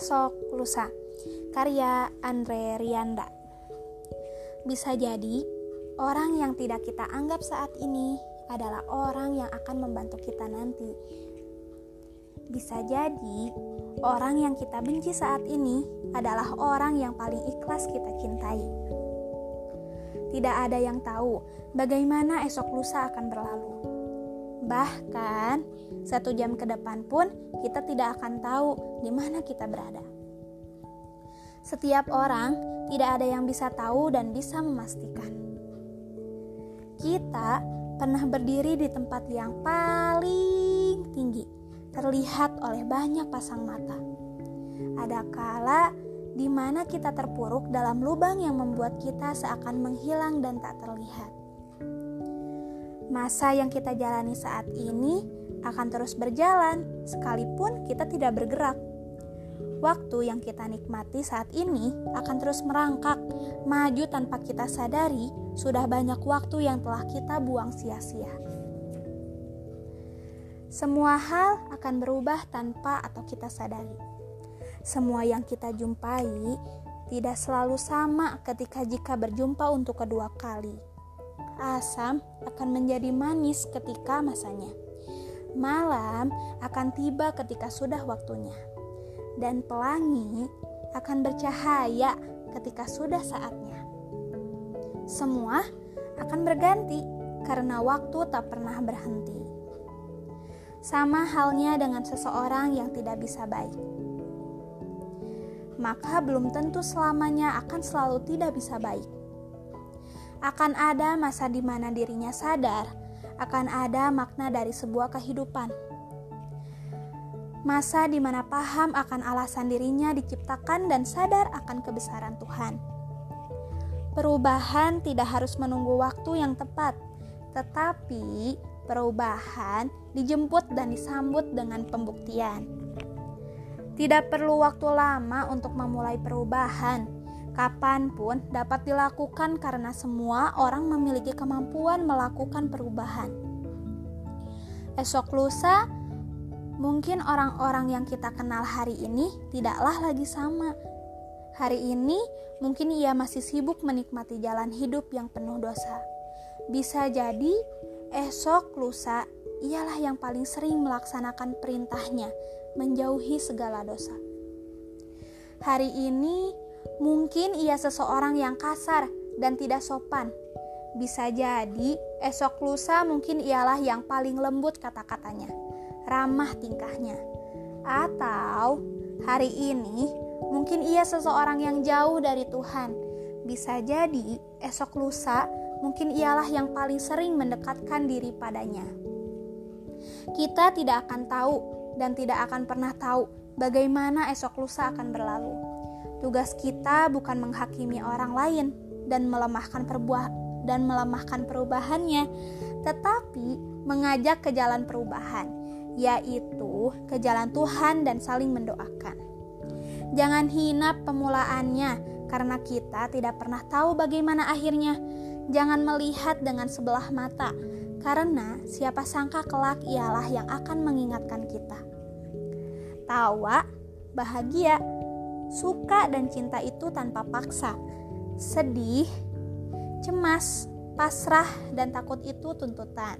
Esok Lusa Karya Andre Rianda. Bisa jadi orang yang tidak kita anggap saat ini adalah orang yang akan membantu kita nanti. Bisa jadi orang yang kita benci saat ini adalah orang yang paling ikhlas kita cintai. Tidak ada yang tahu bagaimana esok lusa akan berlalu Bahkan satu jam ke depan pun kita tidak akan tahu di mana kita berada. Setiap orang tidak ada yang bisa tahu dan bisa memastikan. Kita pernah berdiri di tempat yang paling tinggi, terlihat oleh banyak pasang mata. Ada kala di mana kita terpuruk dalam lubang yang membuat kita seakan menghilang dan tak terlihat. Masa yang kita jalani saat ini akan terus berjalan, sekalipun kita tidak bergerak. Waktu yang kita nikmati saat ini akan terus merangkak, maju tanpa kita sadari. Sudah banyak waktu yang telah kita buang sia-sia. Semua hal akan berubah tanpa atau kita sadari. Semua yang kita jumpai tidak selalu sama ketika jika berjumpa untuk kedua kali asam akan menjadi manis ketika masanya. Malam akan tiba ketika sudah waktunya. Dan pelangi akan bercahaya ketika sudah saatnya. Semua akan berganti karena waktu tak pernah berhenti. Sama halnya dengan seseorang yang tidak bisa baik. Maka belum tentu selamanya akan selalu tidak bisa baik akan ada masa di mana dirinya sadar akan ada makna dari sebuah kehidupan. Masa di mana paham akan alasan dirinya diciptakan dan sadar akan kebesaran Tuhan. Perubahan tidak harus menunggu waktu yang tepat, tetapi perubahan dijemput dan disambut dengan pembuktian. Tidak perlu waktu lama untuk memulai perubahan kapan pun dapat dilakukan karena semua orang memiliki kemampuan melakukan perubahan. Esok lusa, mungkin orang-orang yang kita kenal hari ini tidaklah lagi sama. Hari ini mungkin ia masih sibuk menikmati jalan hidup yang penuh dosa. Bisa jadi esok lusa ialah yang paling sering melaksanakan perintahnya, menjauhi segala dosa. Hari ini Mungkin ia seseorang yang kasar dan tidak sopan. Bisa jadi esok lusa mungkin ialah yang paling lembut kata-katanya, ramah tingkahnya. Atau hari ini mungkin ia seseorang yang jauh dari Tuhan. Bisa jadi esok lusa mungkin ialah yang paling sering mendekatkan diri padanya. Kita tidak akan tahu dan tidak akan pernah tahu bagaimana esok lusa akan berlalu. Tugas kita bukan menghakimi orang lain dan melemahkan perbuah dan melemahkan perubahannya, tetapi mengajak ke jalan perubahan, yaitu ke jalan Tuhan dan saling mendoakan. Jangan hina pemulaannya karena kita tidak pernah tahu bagaimana akhirnya. Jangan melihat dengan sebelah mata karena siapa sangka kelak ialah yang akan mengingatkan kita. Tawa, bahagia, Suka dan cinta itu tanpa paksa. Sedih, cemas, pasrah, dan takut itu tuntutan.